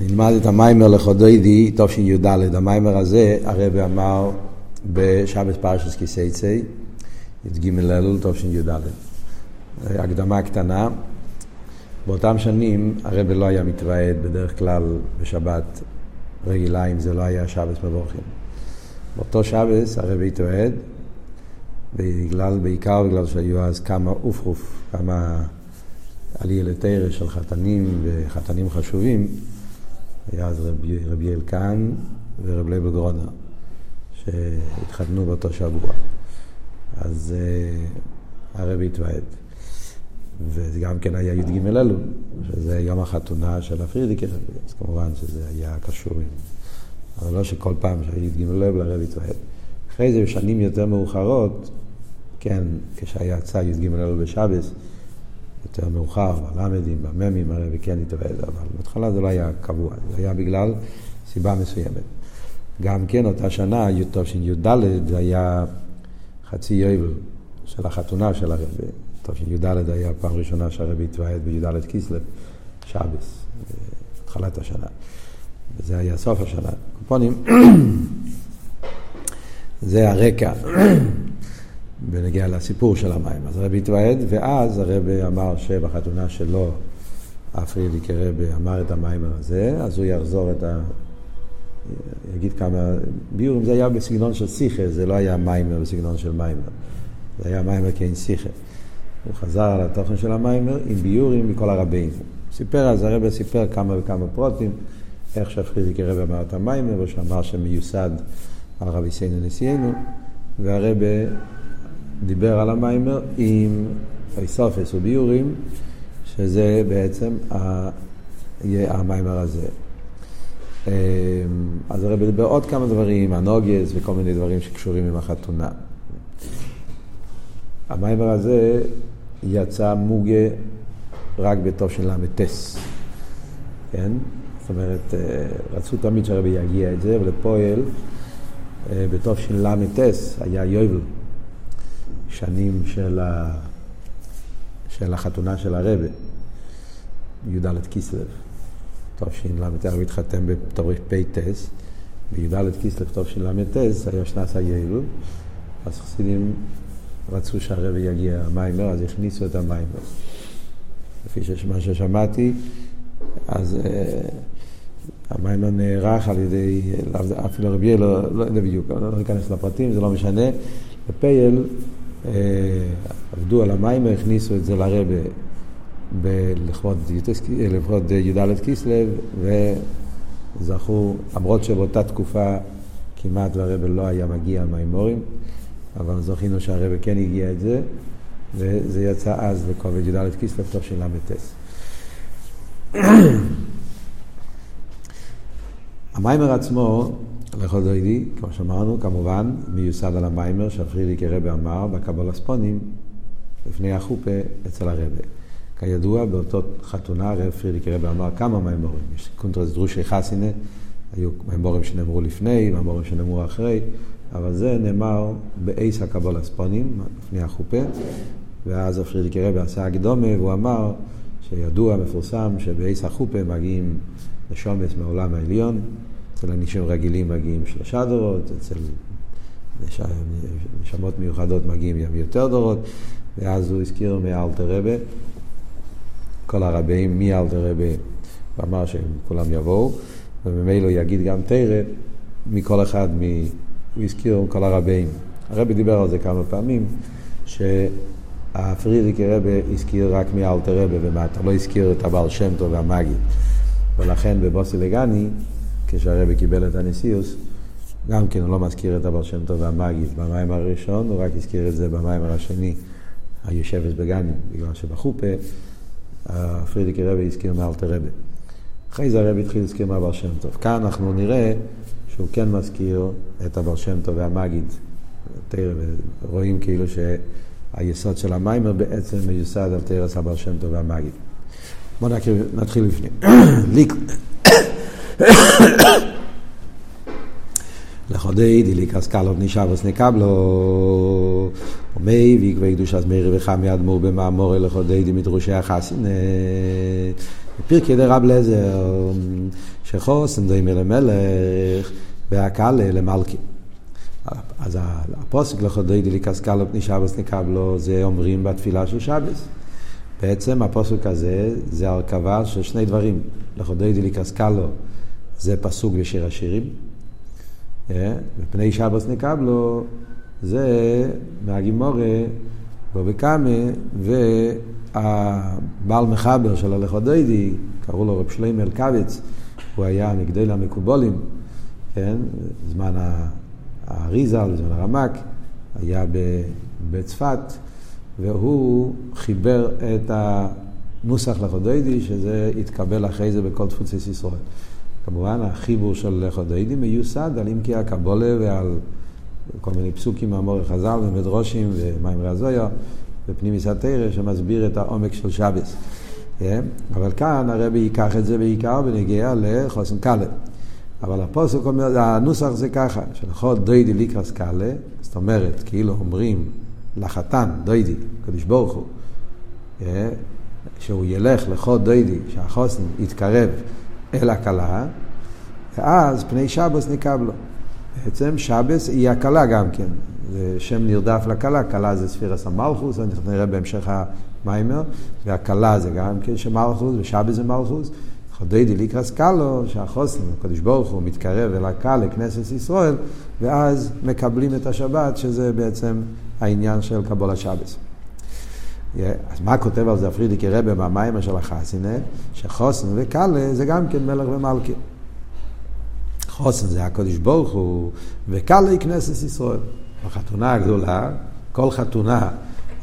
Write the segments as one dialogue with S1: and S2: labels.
S1: נלמד את המיימר לכודוידי, תשי"ד, המיימר הזה הרב אמר בשבת פרשס כיסייצי, י"ג אלול תשי"ד. הקדמה קטנה, באותם שנים הרב לא היה מתוועד בדרך כלל בשבת רגילה אם זה לא היה שבת מבורכים. באותו שבת הרב התוועד, בגלל, בעיקר בגלל שהיו אז כמה אופרוף, כמה עלייה לתורה של חתנים וחתנים חשובים. היה אז רבי, רבי אלקן ורב לייבל גרונר, שהתחתנו באותו שבוע. אז אה, הרבי התוועד. וזה גם כן היה י"ג אלול, שזה יום החתונה של הפרידיקר, אז כמובן שזה היה קשור עם... אבל לא שכל פעם שהיה י"ג אלול הרבי התוועד. אחרי זה, בשנים יותר מאוחרות, כן, כשהיה יצא י"ג אלול בשבס, יותר מאוחר, בלמדים, בממים, הרבי כן התאבד, אבל בהתחלה זה לא היה קבוע, זה היה בגלל סיבה מסוימת. גם כן, אותה שנה, תשי"ד, זה היה חצי יובל של החתונה של הרבי. תשי"ד היה פעם ראשונה שהרבי התוועד בי"ד כיסלב, שבס, התחלת השנה. וזה היה סוף השנה. קופונים, זה הרקע. בנגיע לסיפור של המים. אז הרבי התוועד, ואז הרבי אמר שבחתונה שלו, הפרידיק הרבי אמר את המים הזה, אז הוא יחזור את ה... יגיד כמה ביורים, זה היה בסגנון של שיחה, זה לא היה מיימר בסגנון של מיימר. זה היה מיימר כאין שיחה. הוא חזר על התוכן של המיימר עם ביורים מכל הרבים. סיפר, אז הרבי סיפר כמה וכמה פרוטים, איך שהפרידיק הרבי אמר את המיימר, או שאמר שמיוסד על רבי סיינו נשיאנו, והרבי דיבר על המיימר עם איסופס וביורים, שזה בעצם המיימר הזה. אמ, אז הרב דיבר עוד כמה דברים, הנוגס וכל מיני דברים שקשורים עם החתונה. המיימר הזה יצא מוגה רק בתוף של ל"טס, כן? זאת אומרת, אה, רצו תמיד שהרבי יגיע את זה, ולפועל אה, בתוף של ל"טס היה יובל. שנים של, ה... של החתונה של הרבה, י"ד כיסלב, תשל"ט, הוא התחתן בתרפ"ט, בי"ד כיסלב תשל"ט היה שנת היעיל, אז חסידים רצו שהרבי יגיע המיימר, אז הכניסו את המיימר. לפי מה ששמעתי, אז uh, המיימר נערך על ידי, אפילו רבי לא, לא יודע בדיוק, לא ניכנס לפרטים, זה לא משנה. בפייל אה, עבדו על המים, הכניסו את זה לרבה לכבוד י"ד כיסלב, וזכו, למרות שבאותה תקופה כמעט והרבה לא היה מגיע מימורים, אבל זכינו שהרבה כן הגיע את זה, וזה יצא אז לכבוד י"ד כיסלב ל"ט. המיימר עצמו לכל דוידי, כמו שאמרנו, כמובן, מיוסד על המיימר שהפרידיק הרבי אמר בקבול הספונים לפני החופה אצל הרבי. כידוע, באותו חתונה הרב פרידיק הרבי אמר כמה מיימורים. יש קונטרס דרושי חסינה, היו מיימורים שנאמרו לפני, מיימורים שנאמרו אחרי, אבל זה נאמר באייס הקבול הספונים, לפני החופה, ואז הפרידיק הרבי עשה הקדומה, והוא אמר שידוע, מפורסם, שבאייס החופה מגיעים לשומץ מהעולם העליון, אצל אנשים רגילים מגיעים שלושה דורות, אצל נשמות מיוחדות מגיעים יותר דורות, ואז הוא הזכיר מאלתר רבה, כל הרבים מאלתר רבה, ואמר שהם כולם יבואו, וממילא יגיד גם תרא מכל אחד, מ... הוא הזכיר כל הרבים. הרבי דיבר על זה כמה פעמים, שהפרידיקי רבה הזכיר רק מאלתר רבה ומטה, לא הזכיר את הבעל שם טוב והמגיד. ולכן בבוסי לגני כשהרבי קיבל את הנשיאוס, גם כן הוא לא מזכיר את הבר שם טוב והמגיד במים הראשון, הוא רק הזכיר את זה במים השני, היושבת בגנים, בגלל שבחופה פרידיקי רבי הזכיר מאלתר רבי. אחרי זה הרבי התחיל להזכיר מהבר שם טוב. כאן אנחנו נראה שהוא כן מזכיר את הבר שם טוב והמגיד. רואים כאילו שהיסוד של המיימר בעצם מיוסד על תרס הבר שם טוב והמגיד. בואו נתחיל לפני. לחודי דיליק אסקלות נשאבוס נקבלו ומי ויקבי קדוש אז מאיר וחמי אדמו"ר במאמורי לחודי די מדרושי החסין בפרקי דרב לזר, שחוסן דוימר למלך והקהל למלכי. אז הפוסק לכודוי דליקס קלו פני שבס נקבלו, זה אומרים בתפילה של שבס. בעצם הפוסק הזה זה הרכבה של שני דברים. לכודוי דליקס קלו זה פסוק בשיר השירים. אה? שבס נקבלו זה מהגימורה בובי קאמה והבעל מחבר של הלכודוידי, קראו לו רב שלמה אלקביץ, הוא היה מגדל המקובולים, כן, זמן האריזה, זמן הרמק, היה בצפת, והוא חיבר את הנוסח לכודוידי, שזה התקבל אחרי זה בכל תפוצי ישראל. כמובן, החיבור של לכודוידי מיוסד על עמקי הקבולה ועל כל מיני פסוקים מאמורי חז"ל ומדרושים ומים רזויה ופנימיס התרא שמסביר את העומק של שבס. כן? אבל כאן הרבי ייקח את זה בעיקר בנגיע לחוסן קאלה. אבל הפוסק אומר, הנוסח זה ככה, שלכל דוידי ליקרס קאלה, זאת אומרת, כאילו אומרים לחתן, דוידי, קדוש ברוך הוא, כן? שהוא ילך לכל דוידי, שהחוסן יתקרב אל הכלה, ואז פני שבוס נקבלו. בעצם שבס היא הכלה גם כן, זה שם נרדף לכלה, כלה זה ספירס המלכוס, אנחנו נראה בהמשך המיימר, והכלה זה גם כן שם מלכוס, ושבס זה מלכוס. חודדי ליקרס קלו, שהחוסן, הקדוש ברוך הוא מתקרב אל הקל, לכנסת ישראל, ואז מקבלים את השבת, שזה בעצם העניין של קבול השבס. אז מה כותב על זה הפרידיקי רבה מהמיימר של החסינה? שחוסן וקאלה זה גם כן מלך ומלכה. חוסן זה הקודש ברוך הוא, וקל כנסת ישראל. בחתונה הגדולה, כל חתונה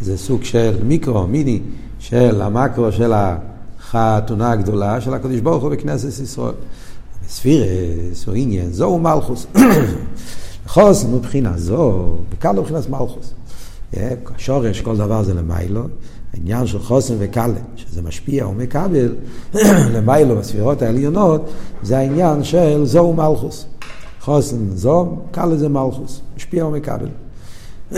S1: זה סוג של מיקרו, מיני, של המקרו של החתונה הגדולה של הקודש ברוך הוא בכנסת ישראל. ספירס או עניין, זו מלכוס. חוסן מבחינה זו, וקל מבחינת מלכוס. שורש כל דבר זה למיילו, העניין של חוסן וקלה, שזה משפיע ומקבל למיילו בספירות העליונות, זה העניין של זו מלכוס. חוסן זו, קלה זה מלכוס, משפיע ומקבל.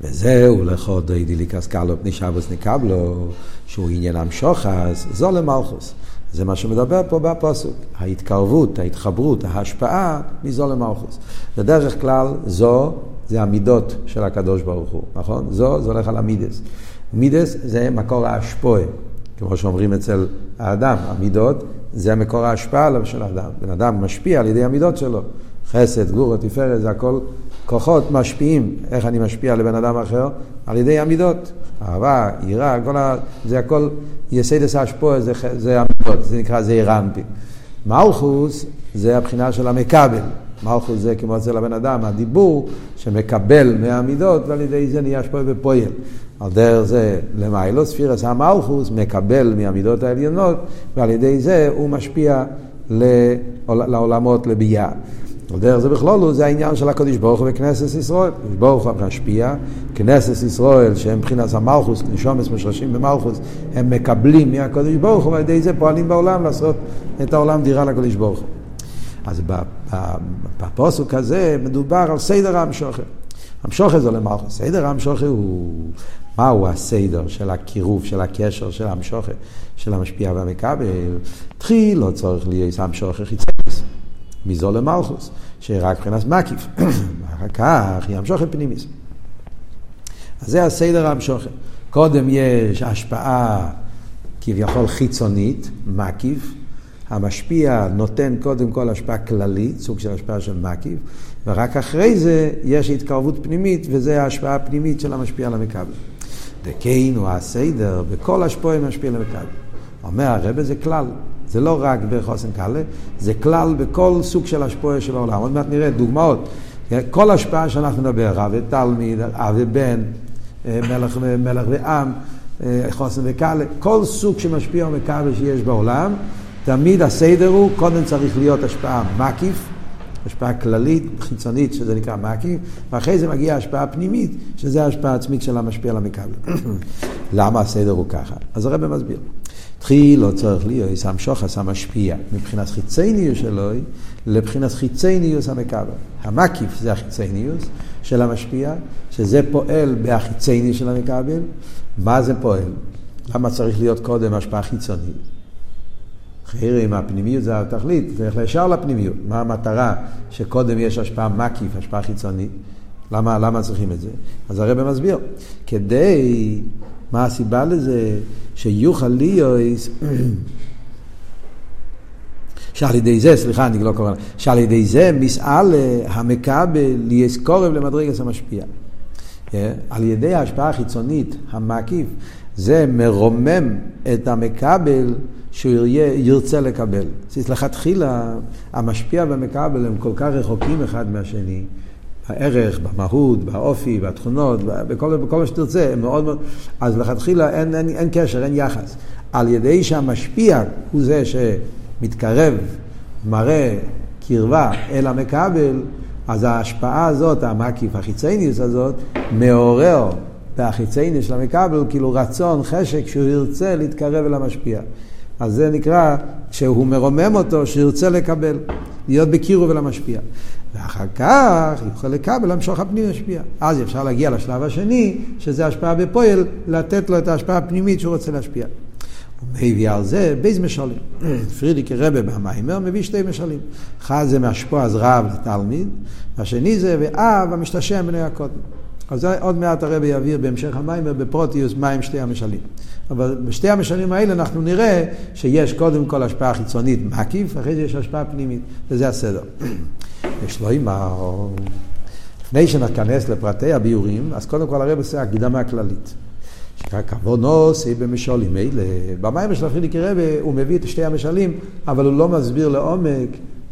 S1: וזהו לכו דוידי ליקס קלו פני שבוס נקבלו, שהוא עניין המשוחס, זו למלכוס. זה מה שמדבר פה בפוסק. ההתקרבות, ההתחברות, ההשפעה מזו למלכוס. בדרך כלל זו זה המידות של הקדוש ברוך הוא, נכון? זו, זה הולך על המידס. מידס זה מקור ההשפועה, כמו שאומרים אצל האדם, המידות זה מקור ההשפעה של האדם. בן אדם משפיע על ידי המידות שלו. חסד, גורו, תפארת, זה הכל כוחות משפיעים. איך אני משפיע לבן אדם אחר? על ידי המידות. אהבה, יראה, כל ה... זה הכל יסיידס ההשפועה, זה, זה המידות, זה נקרא זעיר אנפין. מלכוס זה הבחינה של המקבל. מלכוס זה כמו אצל הבן אדם, הדיבור שמקבל מהמידות ועל ידי זה נהיה השפועה ופועל. על דרך זה למיילו, ספירס המלכוס מקבל מהמידות העליונות ועל ידי זה הוא משפיע לעולמות לביאה. על דרך זה בכלול זה העניין של הקדוש ברוך הוא וכנסת ישראל. הקדוש ברוך הוא משפיע, כנסת ישראל שהם מבחינת המלכוס, נשומס משרשים במלכוס, הם מקבלים מהקדוש ברוך הוא ועל ידי זה פועלים בעולם לעשות את העולם דירה לקדוש ברוך הוא. אז בפוסק הזה מדובר על סדר המשוכר. המשוכר זה למלכוס. סדר המשוכר הוא, מהו הסדר של הקירוב, של הקשר, של המשוכר, של המשפיע והמכבל? תחיל לא צריך להיות המשוכר חיצונס. מזו למלכוס, שרק מבחינת מקיף. ואחר כך יהיה המשוכר פנימיס. אז זה הסדר המשוכר. קודם יש השפעה כביכול חיצונית, מקיף, המשפיע נותן קודם כל השפעה כללית, סוג של השפעה של מקיף, ורק אחרי זה יש התקרבות פנימית, וזה ההשפעה הפנימית של המשפיע על המקבל. דקיינו הסדר, בכל השפועה משפיע על המקבל. אומר הרבה זה כלל, זה לא רק בחוסן קלה, זה כלל בכל סוג של השפועה של העולם. עוד מעט נראה דוגמאות. כל השפעה שאנחנו נדבר, רב ותלמיד, אב ובן, מלך, מלך ועם, חוסן וקלה, כל סוג שמשפיע מקבל שיש בעולם, תמיד הסדר הוא, קודם צריך להיות השפעה מקיף, השפעה כללית, חיצונית, שזה נקרא מקיף, ואחרי זה מגיעה השפעה פנימית, שזה ההשפעה העצמית של המשפיע על המקבל. למה הסדר הוא ככה? אז הרב מסביר. תחיל לא צריך להיות שם שוחס המשפיע מבחינת חיצניוס שלו לבחינת חיצניוס המקבל. המקיף זה החיצניוס של המשפיע, שזה פועל בהחיצניוס של המקבל. מה זה פועל? למה צריך להיות קודם השפעה חיצונית? חרם, הפנימיות זה התכלית, זה הולך ישר לפנימיות. מה המטרה שקודם יש השפעה מקיף, השפעה חיצונית? למה, למה צריכים את זה? אז הרב מסביר, כדי, מה הסיבה לזה? שיוכל להיות, שעל ידי זה, סליחה, אני לא קורא, שעל ידי זה מסעל המכבל קורב למדרגת המשפיע. אה? על ידי ההשפעה החיצונית, המקיף, זה מרומם את המכבל שהוא ירצה לקבל. אז לכתחילה המשפיע והמכבל הם כל כך רחוקים אחד מהשני. הערך, במהות, באופי, בתכונות, בכל, בכל מה שתרצה, הם מאוד מאוד... אז לכתחילה אין, אין, אין קשר, אין יחס. על ידי שהמשפיע הוא זה שמתקרב, מראה קרבה אל המכבל, אז ההשפעה הזאת, המקיף, החיצייניוס הזאת, מעורר והחיצייני של המקבל, כאילו רצון, חשק, שהוא ירצה להתקרב אל המשפיע. אז זה נקרא, שהוא מרומם אותו, שירצה לקבל, להיות בקירוב אל המשפיע. ואחר כך יוכל לקבל, למשוך הפנים משפיע. אז אפשר להגיע לשלב השני, שזה השפעה בפועל, לתת לו את ההשפעה הפנימית שהוא רוצה להשפיע. הוא מביא על זה בייז משלים. פרידיק רבה במיימר מביא שתי משלים. אחד זה מהשפוע אז רב לתלמיד, והשני זה ואב המשתשם בני הקודם. אז עוד מעט הרבי יעביר בהמשך המים בפרוטיוס מים שתי המשלים. אבל בשתי המשלים האלה אנחנו נראה שיש קודם כל השפעה חיצונית מקיף, אחרי זה יש השפעה פנימית, וזה הסדר. יש לו אימר, לפני שניכנס לפרטי הביאורים, אז קודם כל הרבי עושה הקדמה כללית. שהכוונוס היא במשולים אלה. במים של הפרידיקי רבי הוא מביא את שתי המשלים, אבל הוא לא מסביר לעומק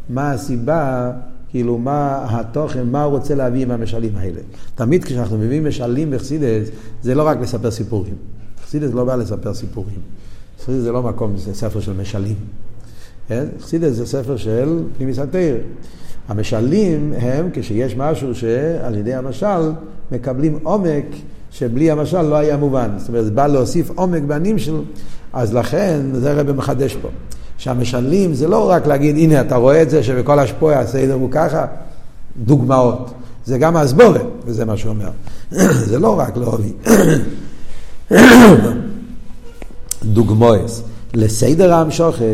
S1: מה הסיבה כאילו מה התוכן, מה הוא רוצה להביא עם המשלים האלה. תמיד כשאנחנו מביאים משלים בחסידס, זה לא רק לספר סיפורים. חסידס לא בא לספר סיפורים. חסידס זה לא מקום, זה ספר של משלים. כן? חסידס זה ספר של פנימיס התרא. המשלים הם כשיש משהו שעל ידי המשל מקבלים עומק שבלי המשל לא היה מובן. זאת אומרת, זה בא להוסיף עומק בנים שלו, אז לכן זה הרב מחדש פה. שהמשלים זה לא רק להגיד, הנה אתה רואה את זה שבכל השפוע הסדר הוא ככה, דוגמאות. זה גם הסבורת, וזה מה שהוא אומר. זה לא רק להוביל. דוגמאות. לסדר המשוכן,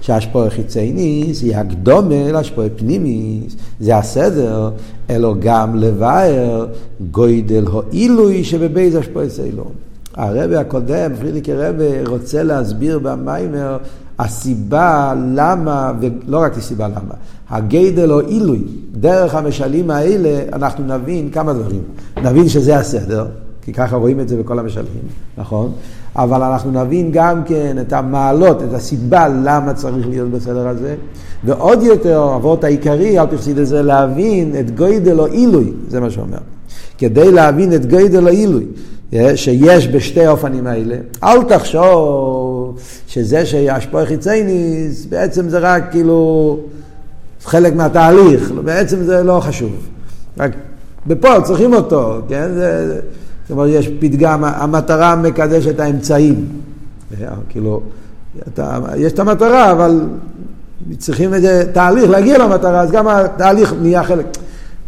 S1: שהשפוע חיצייניס היא הקדומה להשפוע פנימיס, זה הסדר, אלו גם לבאר גוידל העילוי שבבייז השפוע סיילום. הרבי הקודם, פרידיקי רבי, רוצה להסביר במיימר הסיבה למה, ולא רק הסיבה למה, הגדל או עילוי, דרך המשלים האלה אנחנו נבין כמה דברים. נבין שזה הסדר, כי ככה רואים את זה בכל המשלים, נכון? אבל אנחנו נבין גם כן את המעלות, את הסיבה למה צריך להיות בסדר הזה, ועוד יותר, אבות העיקרי, אל תחסיד את זה, להבין את גוידל או עילוי, זה מה שאומר. כדי להבין את גוידל או עילוי, שיש בשתי האופנים האלה, אל תחשוב שזה שהשפוע חיצייניס, בעצם זה רק כאילו חלק מהתהליך, בעצם זה לא חשוב. רק בפועל צריכים אותו, כן? זה, אומרת, יש פתגם, המטרה מקדשת את האמצעים. אה, כאילו, אתה, יש את המטרה, אבל צריכים איזה תהליך להגיע למטרה, אז גם התהליך נהיה חלק.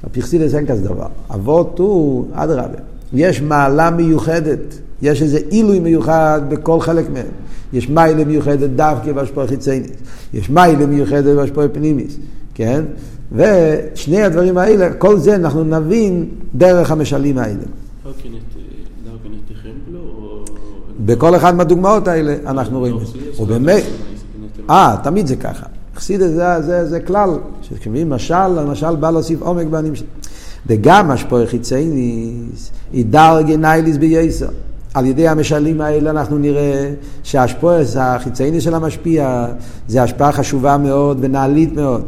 S1: בפרסילס אין כזה דבר. אבות הוא, אדרבה. יש מעלה מיוחדת, יש איזה עילוי מיוחד בכל חלק מהם. יש מיילה מיוחדת דווקא בהשפוע חיצייניס, יש מיילה מיוחדת בהשפוע פנימיס, כן? ושני הדברים האלה, כל זה אנחנו נבין דרך המשלים האלה. בכל אחד מהדוגמאות האלה אנחנו רואים את זה. ובאמת, אה, תמיד זה ככה. חסידת זה, זה, זה כלל, שכשמביאים משל, המשל בא להוסיף עומק בענים שלו. וגם השפוע חיצייניס, היא דרגי נייליס בייסר. על ידי המשלים האלה אנחנו נראה שהשפוע החיצייני של המשפיע זה השפעה חשובה מאוד ונעלית מאוד.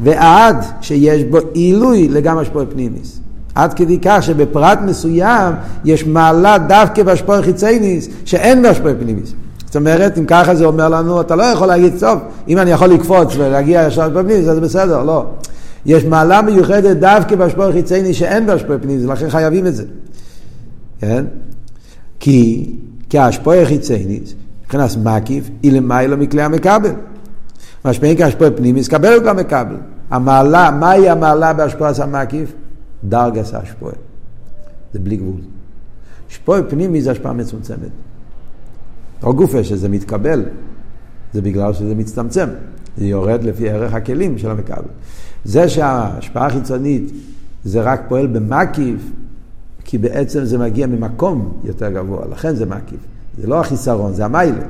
S1: ועד שיש בו עילוי לגמרי השפוע פנימיס. עד כדי כך שבפרט מסוים יש מעלה דווקא בהשפוע חיצייניס שאין בהשפוע פנימיס. זאת אומרת, אם ככה זה אומר לנו, אתה לא יכול להגיד, טוב, אם אני יכול לקפוץ ולהגיע ישר לפנימיס, אז בסדר, לא. יש מעלה מיוחדת דווקא בהשפוע חיצייני שאין בהשפוע פנימי, לכן חייבים את זה. כן? כי, כי ההשפוע חיצייני, מבחינת מקיף, היא למעלה מכלי המקבל. משפיעים כהשפוע פנימי, קבל גם מקבל. המעלה, מהי המעלה בהשפוע המקיף? דרגס ההשפוע. זה בלי גבול. השפוע פנימי זה השפעה מצומצמת. או גופה שזה מתקבל, זה בגלל שזה מצטמצם. זה יורד לפי ערך הכלים של המקבל. זה שההשפעה החיצונית זה רק פועל במקיף, כי בעצם זה מגיע ממקום יותר גבוה, לכן זה מקיף. זה לא החיסרון, זה המיילה.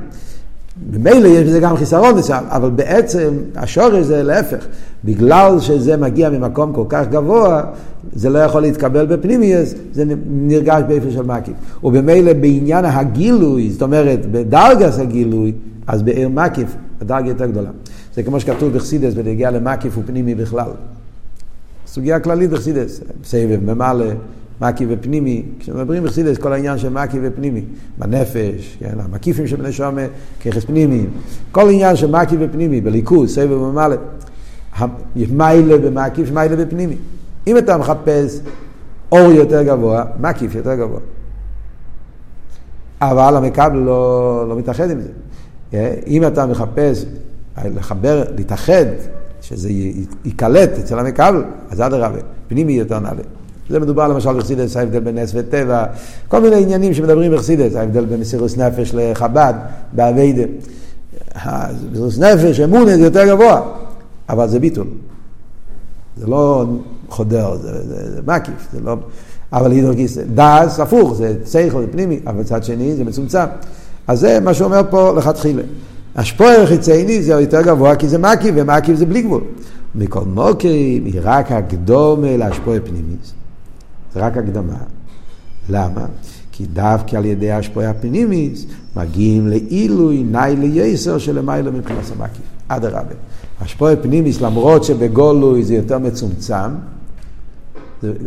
S1: ממילא יש בזה גם חיסרון מסוים, אבל בעצם השורש זה להפך. בגלל שזה מגיע ממקום כל כך גבוה, זה לא יכול להתקבל בפנימיוס, זה נרגש באיפה של מקיף. ובמילא בעניין הגילוי, זאת אומרת, בדרגס הגילוי, אז בעיר מקיף, הדרגה יותר גדולה. זה כמו שכתוב בחסידס, ונגיע למקיף ופנימי בכלל. סוגיה כללית בחסידס, סבב, ממלא. מקי ופנימי, כשמדברים בחסידס כל העניין של מקי ופנימי, בנפש, כן, המקיפים של בני שומע, ככס פנימי, כל עניין של מקי ופנימי, בליכוז, סבב ומעלה, מיילה במקיף, מיילה בפנימי. אם אתה מחפש אור יותר גבוה, מקיף יותר גבוה. אבל המקבל לא, לא מתאחד עם זה. כן? אם אתה מחפש לחבר, להתאחד, שזה ייקלט אצל המקבל, אז אדרבה, פנימי יותר נעלה. זה מדובר למשל בחסידס, ההבדל בין נס וטבע, כל מיני עניינים שמדברים בחסידס, ההבדל בין מסירוס נפש לחב"ד, באביידה. מסירוס נפש, אמונה זה יותר גבוה, אבל זה ביטול. זה לא חודר, זה, זה, זה מקיף, זה לא... אבל הידרגיס, דס, הפוך, זה סייכל, זה פנימי, אבל מצד שני זה מצומצם. אז זה מה שאומר פה לכתחילה. השפוער חיצייני זה יותר גבוה כי זה מקיף, ומקיף זה בלי גבול. מכל מוקים היא רק הקדומה להשפוער פנימיס. זה רק הקדמה. למה? כי דווקא על ידי השפועה הפנימיס מגיעים לעילוי נאי לייסר שלמיילא מבחינת המקיף. אדרבה. השפועה פנימיס למרות שבגולוי זה יותר מצומצם,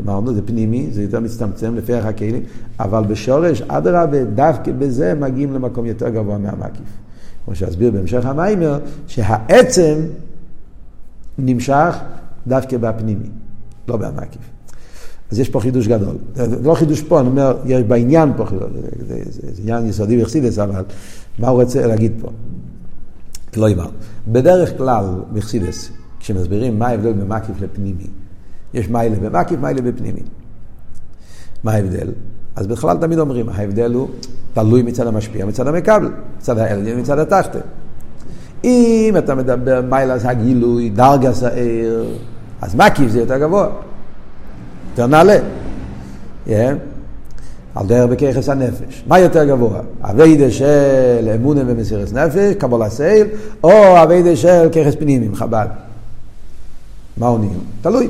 S1: אמרנו, זה פנימי, זה יותר מצטמצם לפי ערך הכלים, אבל בשורש, אדרבה, דווקא בזה מגיעים למקום יותר גבוה מהמקיף. כמו שאסביר בהמשך המיימר, שהעצם נמשך דווקא בפנימי, לא במקיף. אז יש פה חידוש גדול. לא חידוש פה, אני אומר, יש בעניין פה חידוש, זה, זה, זה, עניין יסודי בחסידס, אבל מה הוא רוצה להגיד פה? לא יאמר. בדרך כלל בחסידס, כשמסבירים מה ההבדל בין מקיף לפנימי, יש מיילה במקיף, מיילה בפנימי. מה ההבדל? אז בכלל תמיד אומרים, ההבדל הוא תלוי מצד המשפיע, מצד המקבל, מצד האלגן, מצד התחתן. אם אתה מדבר מיילס הגילוי, דרגס הער, אז מקיף זה יותר גבוה. יותר נעלה. Yeah. על דרך בככס הנפש. מה יותר גבוה? אביידה של אמונה ומסירת נפש, קבלה סייל, או אביידה של ככס פנימיים, חב"ד. מה עונים? תלוי.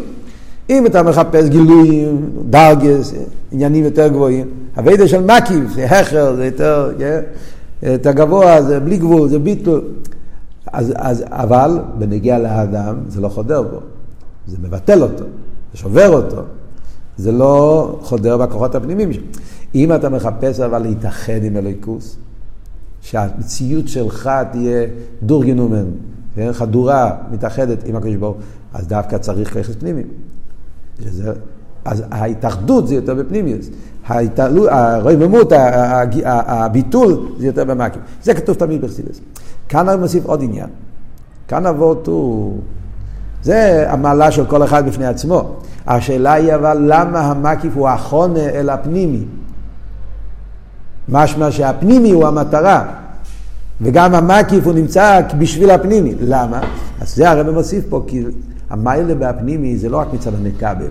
S1: אם אתה מחפש גילויים, דרגס, עניינים יותר גבוהים, אביידה של מקיף, זה הכר, זה יותר, yeah, יותר גבוה, זה בלי גבול, זה ביטול. אז, אז, אבל בנגיע לאדם זה לא חודר בו, זה מבטל אותו, זה שובר אותו. זה לא חודר בכוחות הפנימיים. אם אתה מחפש אבל להתאחד עם אלוהיקוס, שהמציאות שלך תהיה דור גנומן, כן? חדורה, מתאחדת עם הקדוש ברוך אז דווקא צריך ככס פנימיים. שזה, אז ההתאחדות זה יותר בפנימיוס. הרוממות, הביטול זה יותר במקים. זה כתוב תמיד בחסידס. כאן אני מוסיף עוד עניין. כאן אבות הוא... זה המעלה של כל אחד בפני עצמו. השאלה היא אבל למה המקיף הוא החונה אל הפנימי? משמע שהפנימי הוא המטרה, וגם המקיף הוא נמצא בשביל הפנימי. למה? אז זה הרב מוסיף פה, כי המיילה בהפנימי זה לא רק מצד המקבל.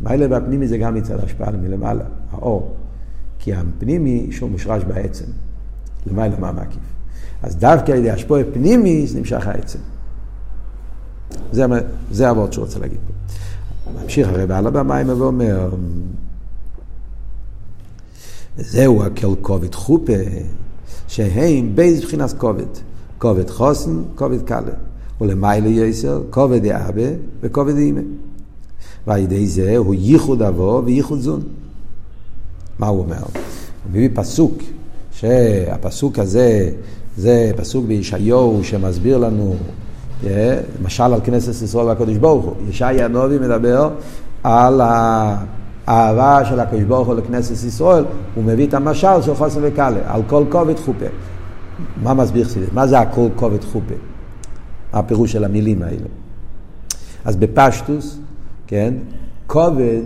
S1: המיילה בהפנימי זה גם מצד ההשפעה מלמעלה, האור. כי הפנימי שהוא מושרש בעצם, למעלה מהמקיף. אז דווקא על ידי השפוע פנימי זה נמשך העצם. זה, זה הוורד שהוא רוצה להגיד פה. ממשיך הרי בעל הבמים ואומר, וזהו הכל כובד חופה, שהם בייס מבחינת כובד. כובד חוסן, כובד קלה. ולמיילה יסר, כובד דאבא וכובד אימא. ועל ידי זה הוא ייחוד אבו וייחוד זון. מה הוא אומר? הוא מביא פסוק, שהפסוק הזה, זה פסוק בישעיהו שמסביר לנו משל על כנסת ישראל והקדוש ברוך הוא. ישעיה הנובי מדבר על האהבה של הקדוש ברוך הוא לכנסת ישראל, הוא מביא את המשל של חוסן וקאלה, על כל כובד חופה. מה מסביר חסידת? מה זה הכל כובד חופה? מה הפירוש של המילים האלה? אז בפשטוס, כן, כובד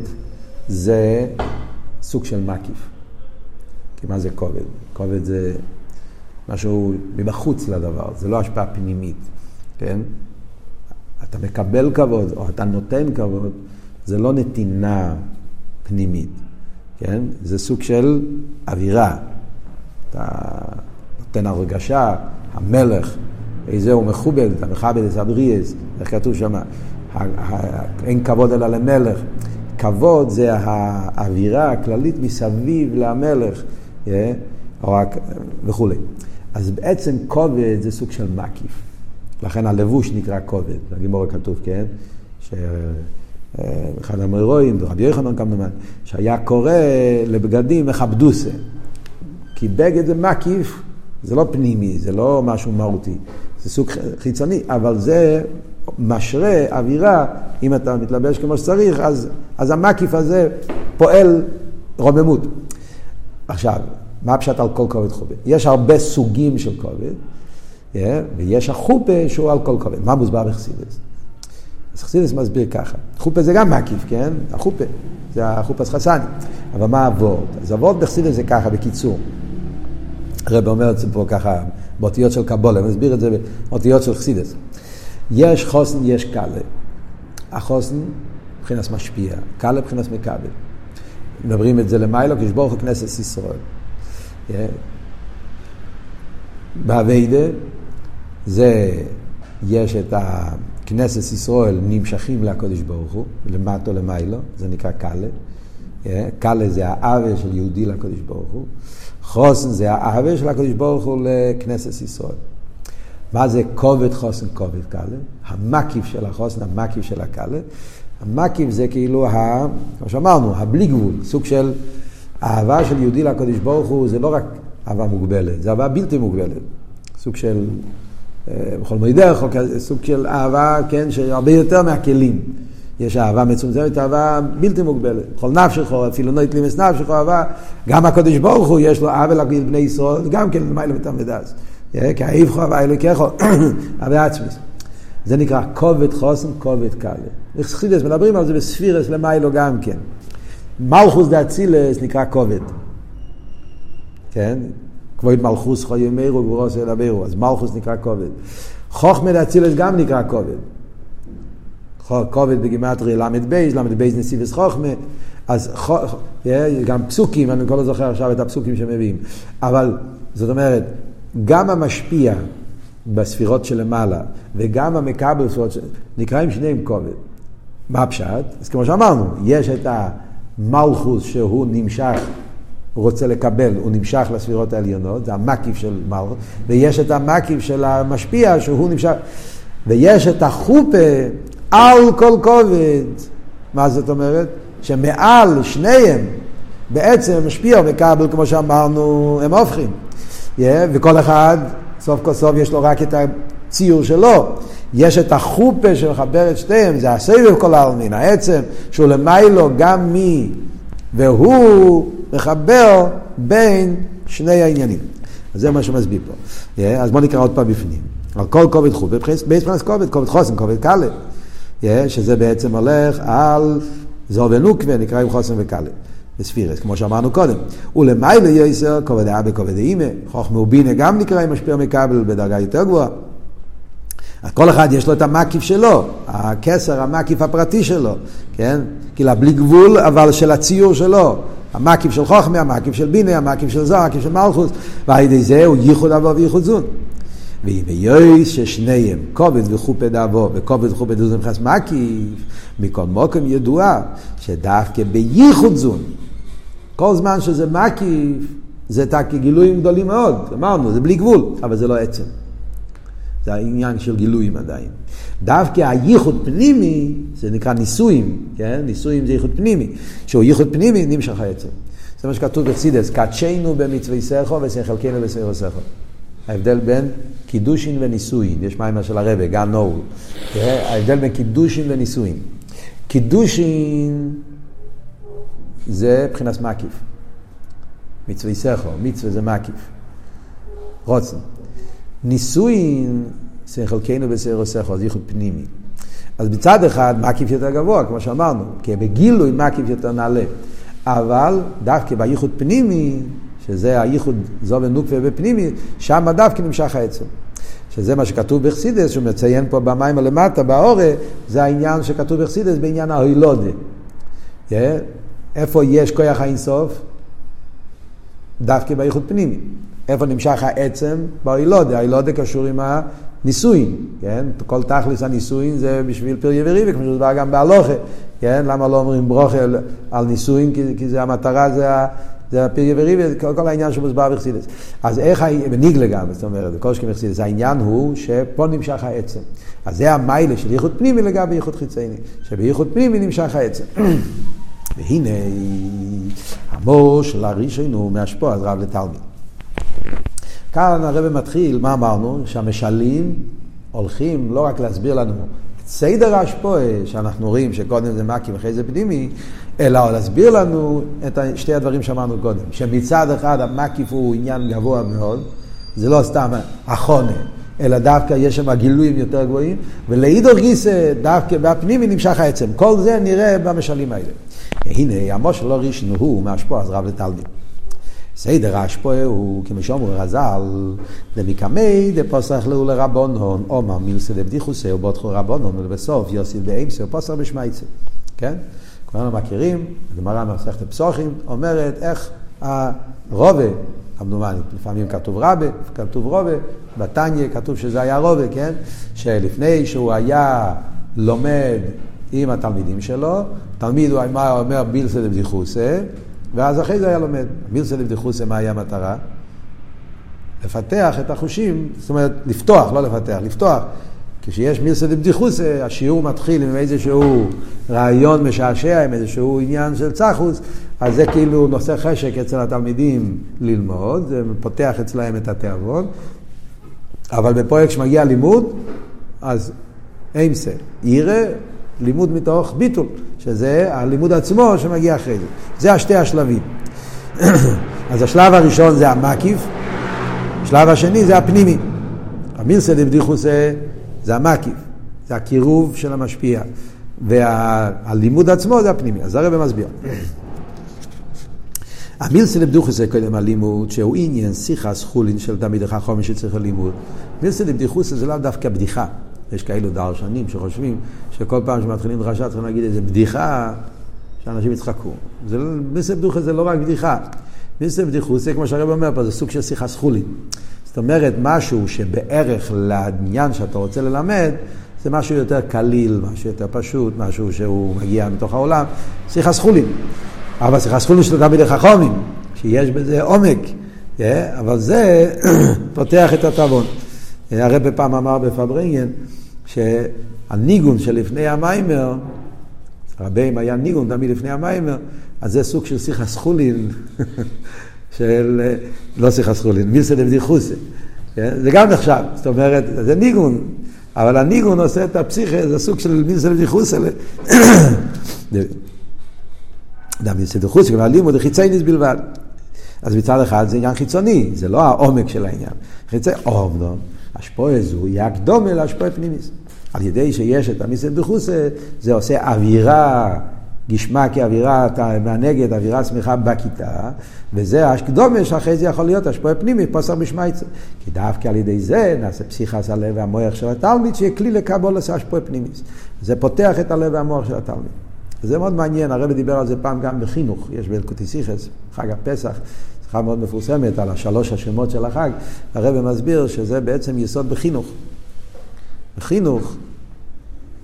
S1: זה סוג של מקיף. כי מה זה כובד? כובד זה משהו מבחוץ לדבר, זה לא השפעה פנימית, כן? אתה מקבל כבוד או אתה נותן כבוד, זה לא נתינה פנימית, כן? זה סוג של אווירה. אתה נותן הרגשה, המלך, איזה הוא מכובד, אתה מכבד את הבריאס, איך כתוב שם? אין כבוד אלא למלך. כבוד זה האווירה הכללית מסביב למלך, אה? וכולי. אז בעצם כובד זה סוג של מקיף. לכן הלבוש נקרא כובד. בגימור כתוב, כן? שאחד המורואים, רבי יוחנן כמובן, שהיה קורא לבגדים מכבדוסה. כי בגד זה מקיף, זה לא פנימי, זה לא משהו מהותי. זה סוג חיצוני, אבל זה משרה אווירה, אם אתה מתלבש כמו שצריך, אז, אז המקיף הזה פועל רוממות. עכשיו, מה הפשט על כל כובד חובה? יש הרבה סוגים של כובד, ויש החופה שהוא על כל כובד. מה מוסבר בחסידס? אז חסידס מסביר ככה, חופה זה גם מקיף, כן? החופה, זה החופס חסני. אבל מה אבות? אז אבות בחסידס זה ככה, בקיצור. הרב אומר את זה פה ככה, באותיות של קבולה, מסביר את זה באותיות של חסידס. יש חוסן, יש קאלה. החוסן מבחינת משפיע, קאלה מבחינת מקבל. מדברים את זה למיילו, כשברוך כנסת ישראל. באביידה זה, יש את הכנסת ישראל נמשכים לקודש ברוך הוא, למטו למיילו, זה נקרא קאלה. קאלה זה האווה של יהודי לקודש ברוך הוא. חוסן זה האווה של הקודש ברוך הוא לכנסת ישראל. מה זה כובד חוסן כובד קאלה? המקיף של החוסן, המקיף של הקאלה. המקיף זה כאילו, ה, כמו שאמרנו, הבלי גבול, סוג של האהבה של יהודי לקדוש ברוך הוא זה לא רק אהבה מוגבלת, זה אהבה בלתי מוגבלת. סוג של, אה, בכל מועדך, סוג של אהבה, כן, שהרבה יותר מהכלים. יש אהבה מצומצמת, אהבה בלתי מוגבלת. בכל נפשך, אפילו לא יתלימס נפשך, אהבה, גם הקדוש ברוך הוא יש לו אהבה להגיד בני ישראל, גם כן למעלה ותלמידס. אה, כי האיבכו אהבה אלוקיכו, אהבה עצמס. זה נקרא כובד חוסן, כובד קלה. וחסידס מדברים על זה בספירס למיילו גם כן. מלכוס דאצילס נקרא כובד. כן? כבוד מלכוס חוי ימירו וברוס אלבירו, אז מלכוס נקרא כובד. חוכמה דאצילס גם נקרא כובד. כובד בגימטרי ל"ב, ל"ב נסיבס חוכמה, אז גם פסוקים, אני לא זוכר עכשיו את הפסוקים שמביאים, אבל זאת אומרת, גם המשפיע בספירות שלמעלה וגם המקבל בספירות, נקראים שניהם כובד. מה הפשט? אז כמו שאמרנו, יש את ה... מלכוס שהוא נמשך, הוא רוצה לקבל, הוא נמשך לספירות העליונות, זה המקיף של מלכוס, ויש את המקיף של המשפיע שהוא נמשך, ויש את החופה על כל כובד. מה זאת אומרת? שמעל שניהם בעצם משפיע ומקבל, כמו שאמרנו, הם הופכים. Yeah, וכל אחד, סוף כל סוף יש לו רק את הציור שלו. יש את החופה שמחבר את שתיהם, זה הסבב כל העלמין, העצם שהוא למיילו גם מי, והוא מחבר בין שני העניינים. אז זה מה שמסביר פה. Yeah, אז בואו נקרא עוד פעם בפנים. על כל כובד חופה, מבחינת כובד, כובד חוסן, כובד קלה. Yeah, שזה בעצם הולך על זו ונוקווה, נקרא עם חוסן וקלה. בספירס, כמו שאמרנו קודם. ולמיילה יויסר, כובד אבא, כובד אימא, חוכמה ובינה גם נקרא עם משפיע מקבל בדרגה יותר גבוהה. כל אחד יש לו את המקיף שלו, הכסר, המקיף הפרטי שלו, כן? כאילו בלי גבול, אבל של הציור שלו. המקיף של חוכמה, המקיף של בינה, המקיף של זוהר, המקיף של מלכוס, ועל ידי זה הוא ייחוד אבו וייחוד זון. ואם יויס ששניהם, כובד וחופד אבו וכובד וחופד זון מבחינת מקיף, מכל מוקם ידוע שדווקא בייחוד זון, כל זמן שזה מקיף, זה גילויים גדולים מאוד, אמרנו, זה בלי גבול, אבל זה לא עצם. זה העניין של גילויים עדיין. דווקא הייחוד פנימי, זה נקרא ניסויים, כן? ניסויים זה ייחוד פנימי. שהוא ייחוד פנימי, נמשך העצם. זה מה שכתוב בחסידס, קדשנו במצווי סכו ושחלקנו בסכו סכו. ההבדל בין קידושין ונישואין, יש מיימר של הרבה, גם נור. ההבדל בין קידושין ונישואין. קידושין זה מבחינת מקיף. מצווי סכו, מצווה זה מקיף. רוצן. נישואין זה חלקנו בסיירו סכו, זה ייחוד פנימי. אז מצד אחד מקיף יותר גבוה, כמו שאמרנו, כי בגילוי מקיף יותר נעלה. אבל דווקא בייחוד פנימי, שזה הייחוד זו ונוקווה ופנימי, שם דווקא נמשך העצם. שזה מה שכתוב בחסידס, שהוא מציין פה במים הלמטה, באורה, זה העניין שכתוב בחסידס בעניין ההילודה. איפה יש כוח האינסוף? דווקא בייחוד פנימי. איפה נמשך העצם? בהילודה. ההילודה קשור עם הנישואין, כן? כל תכלס הנישואין זה בשביל פריה וריבי, כמו שזה גם בהלוכה, כן? למה לא אומרים ברוכה על נישואין? כי, כי זה המטרה, זה, זה הפריה וריבי, כל, כל העניין שמוסבר בחסידס. אז איך, בניגלה גם, זאת אומרת, כל שכם בחסידס, העניין הוא שפה נמשך העצם. אז זה המיילה של ייחוד פנימי לגבי ייחוד חיצייני, שבייחוד פנימי נמשך העצם. והנה המור של הראשון הוא מהשפוע אז רב לתלמיד. כאן הרב מתחיל, מה אמרנו? שהמשלים הולכים לא רק להסביר לנו את סדר ההשפועה, שאנחנו רואים שקודם זה מקים ואחרי זה פנימי, אלא להסביר לנו את שתי הדברים שאמרנו קודם. שמצד אחד המקיף הוא עניין גבוה מאוד, זה לא סתם החונה, אלא דווקא יש שם גילויים יותר גבוהים, ולעידור גיסא דווקא בפנימי נמשך העצם. כל זה נראה במשלים האלה. הנה, המושל לא ראשון הוא מהשפוע אז רב לתלמיד. סדר ההשפוע הוא, כמו שאומר רז"ל, דמקמי דפוסח לאו לרבונון, עומר מילסא דבדיחוסי ובוטחו רבונון, ולבסוף יוסיף באמסי ופוסח בשמייצה. כן? כולנו מכירים, הגמרא במסכת פסוחים אומרת איך הרובה, כמדומני, לפעמים כתוב רבה, כתוב רובה, בתניא כתוב שזה היה רובה, כן? שלפני שהוא היה לומד עם התלמידים שלו, תלמיד הוא אומר בילסא דבדיחוסי, ואז אחרי זה היה לומד. מילסא לבדיחוסה, מה היה המטרה? לפתח את החושים, זאת אומרת, לפתוח, לא לפתח, לפתוח. כשיש מילסא לבדיחוסה, השיעור מתחיל עם איזשהו רעיון משעשע, עם איזשהו עניין של צחוס, אז זה כאילו נושא חשק אצל התלמידים ללמוד, זה פותח אצלהם את התיאבון. אבל בפרויקט שמגיע לימוד, אז אימסה, ירא, לימוד מתוך ביטול. שזה הלימוד עצמו שמגיע אחרי זה. זה השתי השלבים. אז השלב הראשון זה המקיף, השלב השני זה הפנימי. המילסא דבדיחוסה זה המקיף, זה הקירוב של המשפיע. והלימוד עצמו זה הפנימי. אז הרב מסביר. המילסא לבדיחוסה קודם הלימוד, שהוא עניין שיחס חולין של תלמיד החכם שצריך ללימוד. מילסא לבדיחוסה זה לאו דווקא בדיחה. יש כאלו דרשנים שחושבים שכל פעם שמתחילים דרשה צריכים להגיד איזה בדיחה, שאנשים יצחקו. זה, מיסי בדיחה זה לא רק בדיחה. מיסי בדיחוס זה כמו שהרב אומר פה, זה סוג של שיחה סחולין. זאת אומרת, משהו שבערך לעניין שאתה רוצה ללמד, זה משהו יותר קליל, משהו יותר פשוט, משהו שהוא מגיע מתוך העולם, שיחה סחולין. אבל שיחה סחולין של תלמידי חכומים, שיש בזה עומק, yeah, אבל זה פותח את התיאבון. הרב פעם אמר בפברנגן, שהניגון שלפני המיימר, רבים היה ניגון תמיד לפני המיימר, אז זה סוג של שיחה סחולין, של, לא שיחה סחולין, מילסא דבדיחוסה. כן? זה גם נחשב, זאת אומרת, זה ניגון, אבל הניגון עושה את הפסיכה, זה סוג של מילסא דבדיחוסה. דם מילסא דבדיחוסה, גם הלימוד חיצייניס בלבד. אז מצד אחד זה עניין חיצוני, זה לא העומק של העניין. חיצי, אומנם, השפועה זו היא הקדומה להשפועה פנימיס. על ידי שיש את המיסד בחוסה, זה עושה אווירה, גשמה כאווירה מהנגד, אווירה שמחה בכיתה, וזה הקדומה שאחרי זה יכול להיות השפועה פנימי, פוסר בשמייצר. כי דווקא על ידי זה נעשה פסיכס הלב והמוח של התלמיד, שיהיה כלי לקבול לעשה השפועה פנימיס. זה פותח את הלב והמוח של התלמיד. זה מאוד מעניין, הרבי דיבר על זה פעם גם בחינוך, יש באלקוטי סיכס, חג הפסח, שיחה מאוד מפורסמת על השלוש השמות של החג, הרבי מסביר שזה בעצם יסוד בחינוך. בחינוך,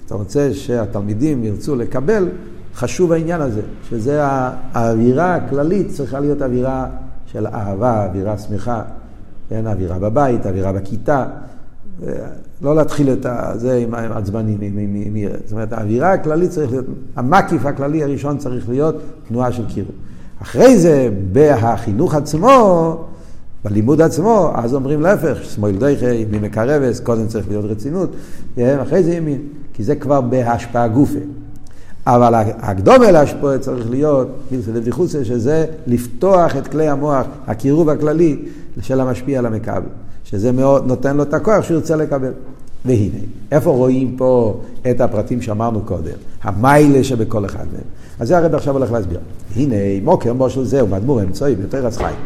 S1: אתה רוצה שהתלמידים ירצו לקבל, חשוב העניין הזה, שזה האווירה הכללית צריכה להיות אווירה של אהבה, אווירה שמחה, כן, אווירה בבית, אווירה בכיתה, לא להתחיל את זה עם עצבנים, עם, עם, זאת אומרת, האווירה הכללית צריך להיות, המקיף הכללי הראשון צריך להיות תנועה של קירוב. אחרי זה, בחינוך עצמו, בלימוד עצמו, אז אומרים להפך, שמאל דייכי, ימין מקרבס, קודם צריך להיות רצינות, אחרי זה ימין, כי זה כבר בהשפעה גופה. אבל הקדומה להשפעה צריך להיות דבדיחוסה, שזה לפתוח את כלי המוח, הקירוב הכללי של המשפיע על המכבל, שזה מאוד נותן לו את הכוח שהוא ירצה לקבל. והנה, איפה רואים פה את הפרטים שאמרנו קודם? המיילה שבכל אחד מהם. אז זה הרב עכשיו הולך להסביר. הנה, מוקר מושל זהו, מדמור אמצעי, יותר אז חיים.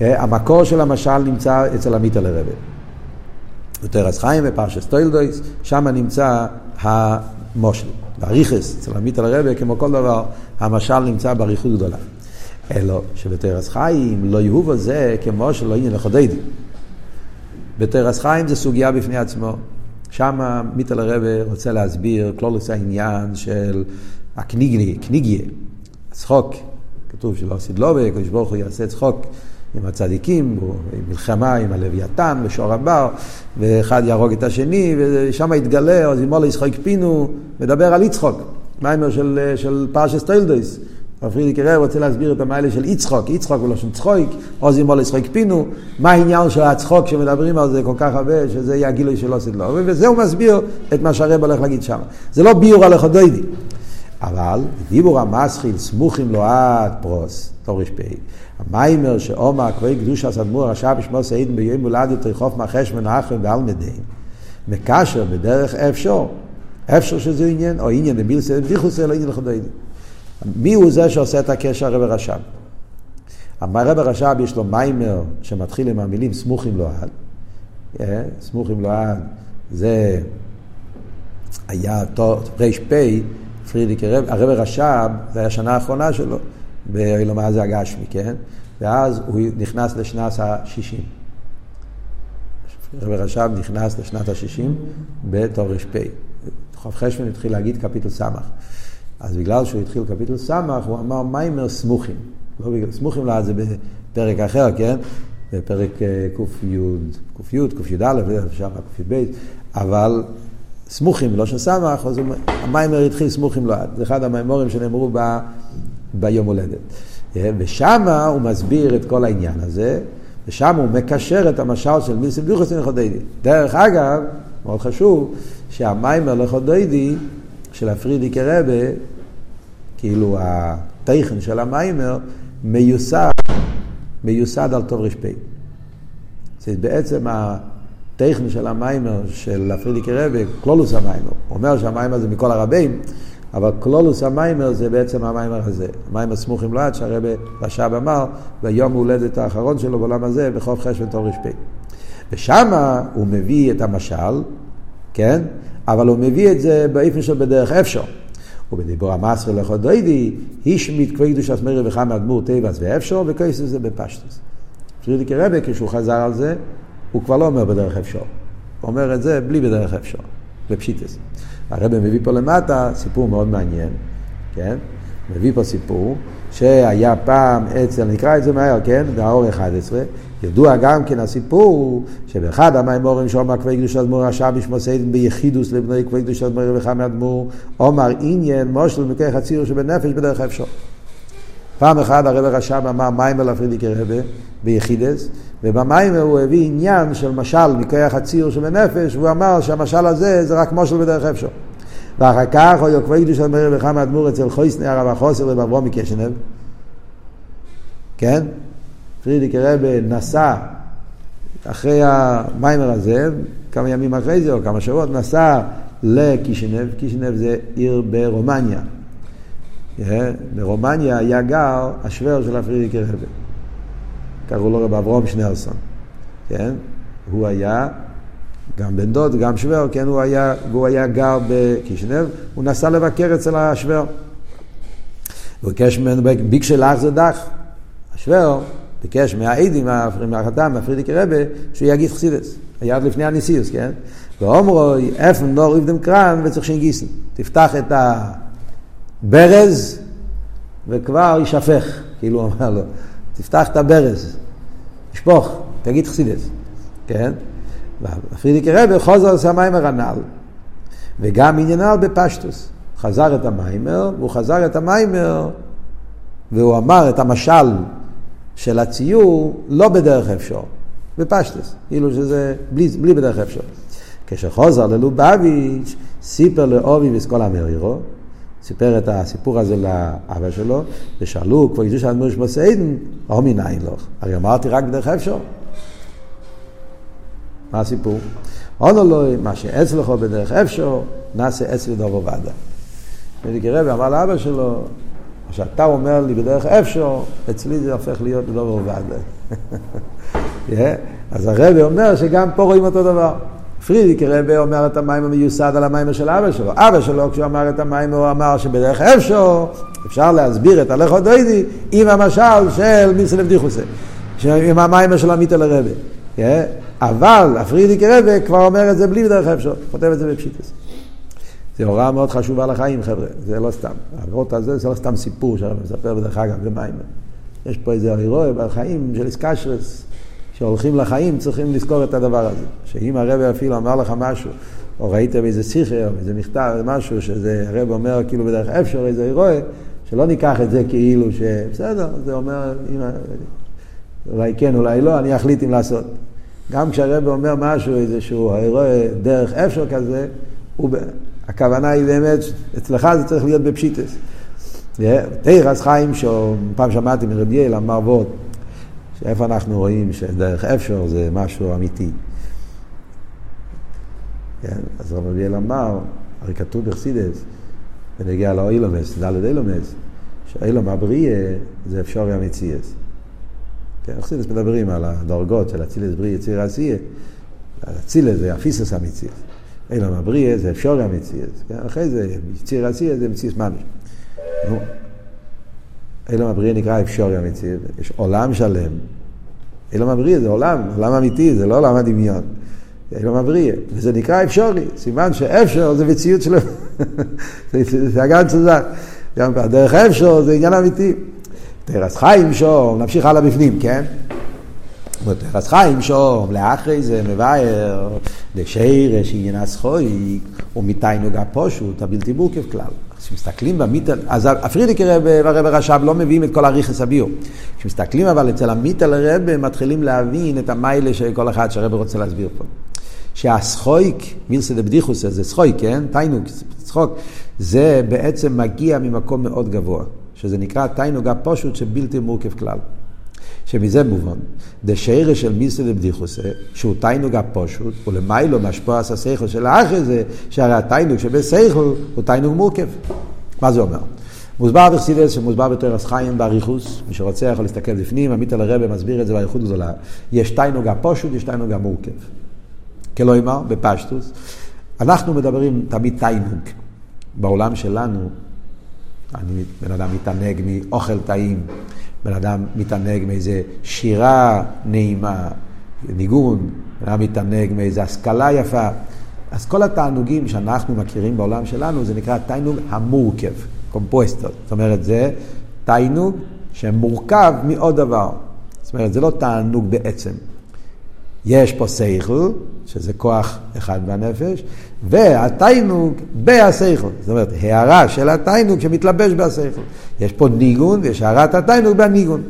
S1: המקור של המשל נמצא אצל עמית אל הרבה. בתרס חיים בפרשס טוילדויס, שם נמצא המושל. באריכס, אצל עמית אל הרבה, כמו כל דבר, המשל נמצא באריכות גדולה. אלא שבתרס חיים לא יהובו זה כמו שלא עניין לחודדי. בתרס חיים זה סוגיה בפני עצמו. שם מיטל הרבה רוצה להסביר כלולוס העניין של הקניגיה, קניגיה, צחוק. כתוב שלא עשית לובה, הקדוש ברוך הוא יעשה צחוק עם הצדיקים, מלחמה עם הלוויתן ושור הבר, ואחד יהרוג את השני, ושם יתגלה, אז אם מולה ישחק פינו, מדבר על יצחוק, מיימר של, של פרשס טוילדויס. הרב פרידיק רב רוצה להסביר את המיילה של יצחוק, יצחוק ולשון צחוק, עוזי מולה ישחק פינו, מה העניין של הצחוק שמדברים על זה כל כך הרבה, שזה יהיה הגילוי של עושית לו, וזה הוא מסביר את מה שהרב הולך להגיד שם. זה לא ביור על החודוידי. אבל דיבור המסחיל סמוכים לו עד פרוס, תורש פ' המיימר שאומר כבוי קדושה סדמור רשע בשמו סעידן ביום מולד יותר חוף מחש מנחם ועל מדין. מקשר בדרך אפשר. אפשר שזה עניין או עניין במילסא דיחוס אלא עניין לחדוידי מי הוא זה שעושה את הקשר הרב רש"ב? הרב רש"ב יש לו מיימר שמתחיל עם המילים סמוכים לו עד סמוכים לו עד זה היה ר"פ פרידיק הרב, הרב רש"ב, זה היה השנה האחרונה שלו, באילומה הזה הגשמי, כן? ואז הוא נכנס לשנת ה-60. הרב רש"ב נכנס לשנת ה-60 בתור ר"פ. חוב חשבון התחיל להגיד קפיטל סמך. אז בגלל שהוא התחיל קפיטל סמך, הוא אמר מיימר סמוכים. לא בגלל, סמוכים לעד זה בפרק אחר, כן? בפרק ק"י, ק"י, ק"יא, שם ק"ב, אבל סמוכים, לא של סמך, אז המיימר התחיל סמוכים לא עד. זה אחד המיימורים שנאמרו ב, ביום הולדת. ושם הוא מסביר את כל העניין הזה, ושם הוא מקשר את המשל של מיסים דוכסין לחודדי. דרך אגב, מאוד חשוב, שהמיימר לחודדי של הפרידיקי רבה, כאילו התכן של המיימר, מיוסד, מיוסד על טוב ר"פ. בעצם הטכני של המיימר של הפרידיקי רבי, קלולוס המיימר. הוא אומר שהמיימר זה מכל הרבים, אבל קלולוס המיימר זה בעצם המיימר הזה. המיימר סמוכים לעד שהרבי רש"ב אמר, ביום ההולדת האחרון שלו בעולם הזה, בחוף חשבון תור ר"פ. ושם הוא מביא את המשל, כן? אבל הוא מביא את זה באיפן של בדרך אפשר. ובדיבור המסר לכל דוידי, השמיט כבי קדוש אסמרי וחמא אדמו"ר טבעס ואפשר, וכויס זה בפשטוס. פרידיקי רבי, כשהוא חזר על זה, הוא כבר לא אומר בדרך אפשר. הוא אומר את זה בלי בדרך אפשר, בפשיטס. הרב מביא פה למטה סיפור מאוד מעניין, כן? מביא פה סיפור שהיה פעם אצל, נקרא את זה מהר, כן? באור 11, ידוע גם כן הסיפור שבאחד המימורים שאומר כבי קדוש אדמו"ר רשע בשמו סיידן ביחידוס לבני כבי קדוש אדמו"ר וחמי אדמו"ר אומר עניין מושל מכוח הציר שבנפש בדרך אפשר. פעם אחת הרב רש"ב אמר מיימר לפרידיקי רבה ביחידס, ובמיימר הוא הביא עניין של משל מכוח הציר שבנפש, והוא אמר שהמשל הזה זה רק מושל בדרך אפשר. ואחר כך הוא יוקבי קדוש אמר וחמא אדמו"ר אצל חויסני הרב החוסר ובאברום מקשנב, כן? פרידיקי רבה נסע אחרי המיימר הזה, כמה ימים אחרי זה או כמה שבועות, נסע לקישינב, קישינב זה עיר ברומניה. ברומניה היה גר השוור של הפרידיקי רבה. קראו לו רב אברום שנרסון, כן? הוא היה גם בן דוד, גם שוור, כן? הוא היה, והוא היה גר בקישנב, הוא נסע לבקר אצל השוור. הוא ביקש ממנו, ביקש לך זה דח. השוור ביקש מהעדים, מהחתם, מהפרידיקי רבה, שהוא יגיד חסידס. עד לפני הניסיוס, כן? ואומרו, איפה נור איבדם קרן וצריך שינגיסן. תפתח את הברז וכבר יישפך, כאילו הוא אמר לו. תפתח את הברז, תשפוך, תגיד חסידס, כן? פרידיקי רבי חוזר עושה מיימר הנ"ל, וגם עניינל בפשטוס. חזר את המיימר, והוא חזר את המיימר, והוא אמר את המשל של הציור לא בדרך אפשר, בפשטוס, כאילו שזה בלי, בלי בדרך אפשר. כשחוזר ללובביץ', סיפר לאובי וסקול המרירו, סיפר את הסיפור הזה לאבא שלו, ושאלו, כבר ידעו שאדמו"ר שמו סיידן, או מנין לך? הרי אמרתי רק בדרך אפשר. מה הסיפור? עונו לו, מה שאצלך בדרך אפשר, נעשה אצלי דובו ועדה. ודיקי רבי אמר לאבא שלו, מה שאתה אומר לי בדרך אפשר, אצלי זה הופך להיות לא מעובד. אז הרבי אומר שגם פה רואים אותו דבר. פרידיק רבי אומר את המים המיוסד על המים של אבא שלו. אבא שלו, כשהוא אמר את המים, הוא אמר שבדרך אפשר, אפשר להסביר את הלכו דוידי עם המשל של מיסל בדיחוסה. עם המים של עמית אל. אבל הפרידיק רבי כבר אומר את זה בלי בדרך אפשר, כותב את זה בפשיטס. זה הוראה מאוד חשובה לחיים, חבר'ה, זה לא סתם. האבות הזה זה לא סתם סיפור שהרבי מספר בדרך אגב במים. יש פה איזה אירוע בחיים של איסקשרס, שהולכים לחיים צריכים לזכור את הדבר הזה. שאם הרבי אפילו אמר לך משהו, או ראית באיזה שיחה, או באיזה מכתב, משהו, שזה הרבי אומר כאילו בדרך אפשר איזה אירוע, שלא ניקח את זה כאילו שבסדר, זה אומר, אם, אולי כן, אולי לא, אני אחליט אם לעשות. גם כשהרבי אומר משהו, איזשהו אירוע דרך אפשר כזה, הוא, הכוונה היא באמת, אצלך זה צריך להיות בפשיטס. תרס חיים, שפעם שמעתי מרבי יעל, אמר ועוד, שאיפה אנחנו רואים שדרך אפשר זה משהו אמיתי. כן? אז רבי יעל אמר, הרי כתוב בחסידס, ונגיע לאוילומס, דלת אילומס, שאילום הבריאה זה אפשרי המציאס. כן, חסידס מדברים על הדרגות של אצילס בריא יציר עשייה. אצילס זה אפיסס המציאס. אילום הבריאה זה אפשרי המציאס. כן? אחרי זה יציר עשייה זה מציאס ממש. נו. אילום הבריאה נקרא אפשרי המציאס. יש עולם שלם. אילום הבריאה זה עולם, עולם אמיתי, זה לא עולם הדמיון. אילום הבריאה, וזה נקרא אפשרי. סימן שאפשר זה מציאות שלו. זה הגן צוזק. גם דרך אפשר זה עניין אמיתי. תרס חיים שום, נמשיך הלאה בפנים, כן? תרס חיים שום, לאחרי זה מבאר, לשרש עניין הסחויק, ומתיינוג הפושוט, הבלתי מורכב כלל. כשמסתכלים במיטל, אז הפרידיקר והרב רש"ב לא מביאים את כל הריכס הביור. כשמסתכלים אבל אצל המיטל הרב מתחילים להבין את המיילה של כל אחד שהרב רוצה להסביר פה. שהסחויק, מילסא דבדיחוס, זה סחויק, כן? תיינוג, צחוק, זה בעצם מגיע ממקום מאוד גבוה. שזה נקרא תיינוג הפושוט שבלתי מורכב כלל. שמזה מובן, דשיירה של מיסא לבדיחוסה, שהוא תיינוג הפושוט, ולמיילו משפוע עשה סייכל של האחר זה, שהרי התיינוג שבסייכל הוא תיינוג מורכב. מה זה אומר? מוסבר בחסידס שמוסבר בתרס חיים באריכוס, מי שרוצה יכול להסתכל בפנים, עמית על הרבה מסביר את זה באריכות גדולה. יש תיינוג הפושוט, יש תיינוג המורכב. כלומר, בפשטוס, אנחנו מדברים תמיד תיינוג. בעולם שלנו, אני, בן אדם מתענג מאוכל טעים, בן אדם מתענג מאיזה שירה נעימה, ניגון, בן אדם מתענג מאיזה השכלה יפה. אז כל התענוגים שאנחנו מכירים בעולם שלנו, זה נקרא תענוג המורכב, קומפוסטות. זאת אומרת, זה תענוג שמורכב מעוד דבר. זאת אומרת, זה לא תענוג בעצם. יש פה שכל, שזה כוח אחד בנפש, והתיינוג בהשכל. זאת אומרת, הערה של התיינוג שמתלבש בהשכל. יש פה ניגון ויש הערת התיינוג בניגון.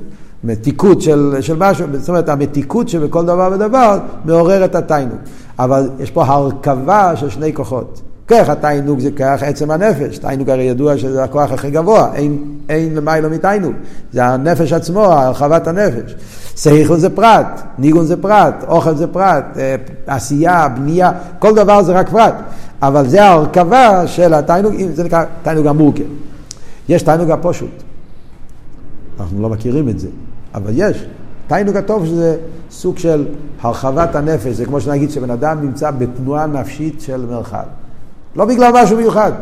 S1: מתיקות של, של משהו, זאת אומרת, המתיקות שבכל דבר ודבר מעורר את התיינוג. אבל יש פה הרכבה של שני כוחות. כוח התיינוג זה כוח עצם הנפש, תיינוג הרי ידוע שזה הכוח הכי גבוה, אין, אין למיילו מתיינוג, זה הנפש עצמו, הרחבת הנפש. שכל זה פרט, ניגון זה פרט, אוכל זה פרט, אה, עשייה, בנייה, כל דבר זה רק פרט. אבל זה ההרכבה של התיינוג, זה נקרא תיינוג המורכב. יש תיינוג הפושוט. אנחנו לא מכירים את זה, אבל יש. תיינוג הטוב שזה סוג של הרחבת הנפש, זה כמו שנגיד שבן אדם נמצא בתנועה נפשית של מרחב. לא בגלל משהו מיוחד,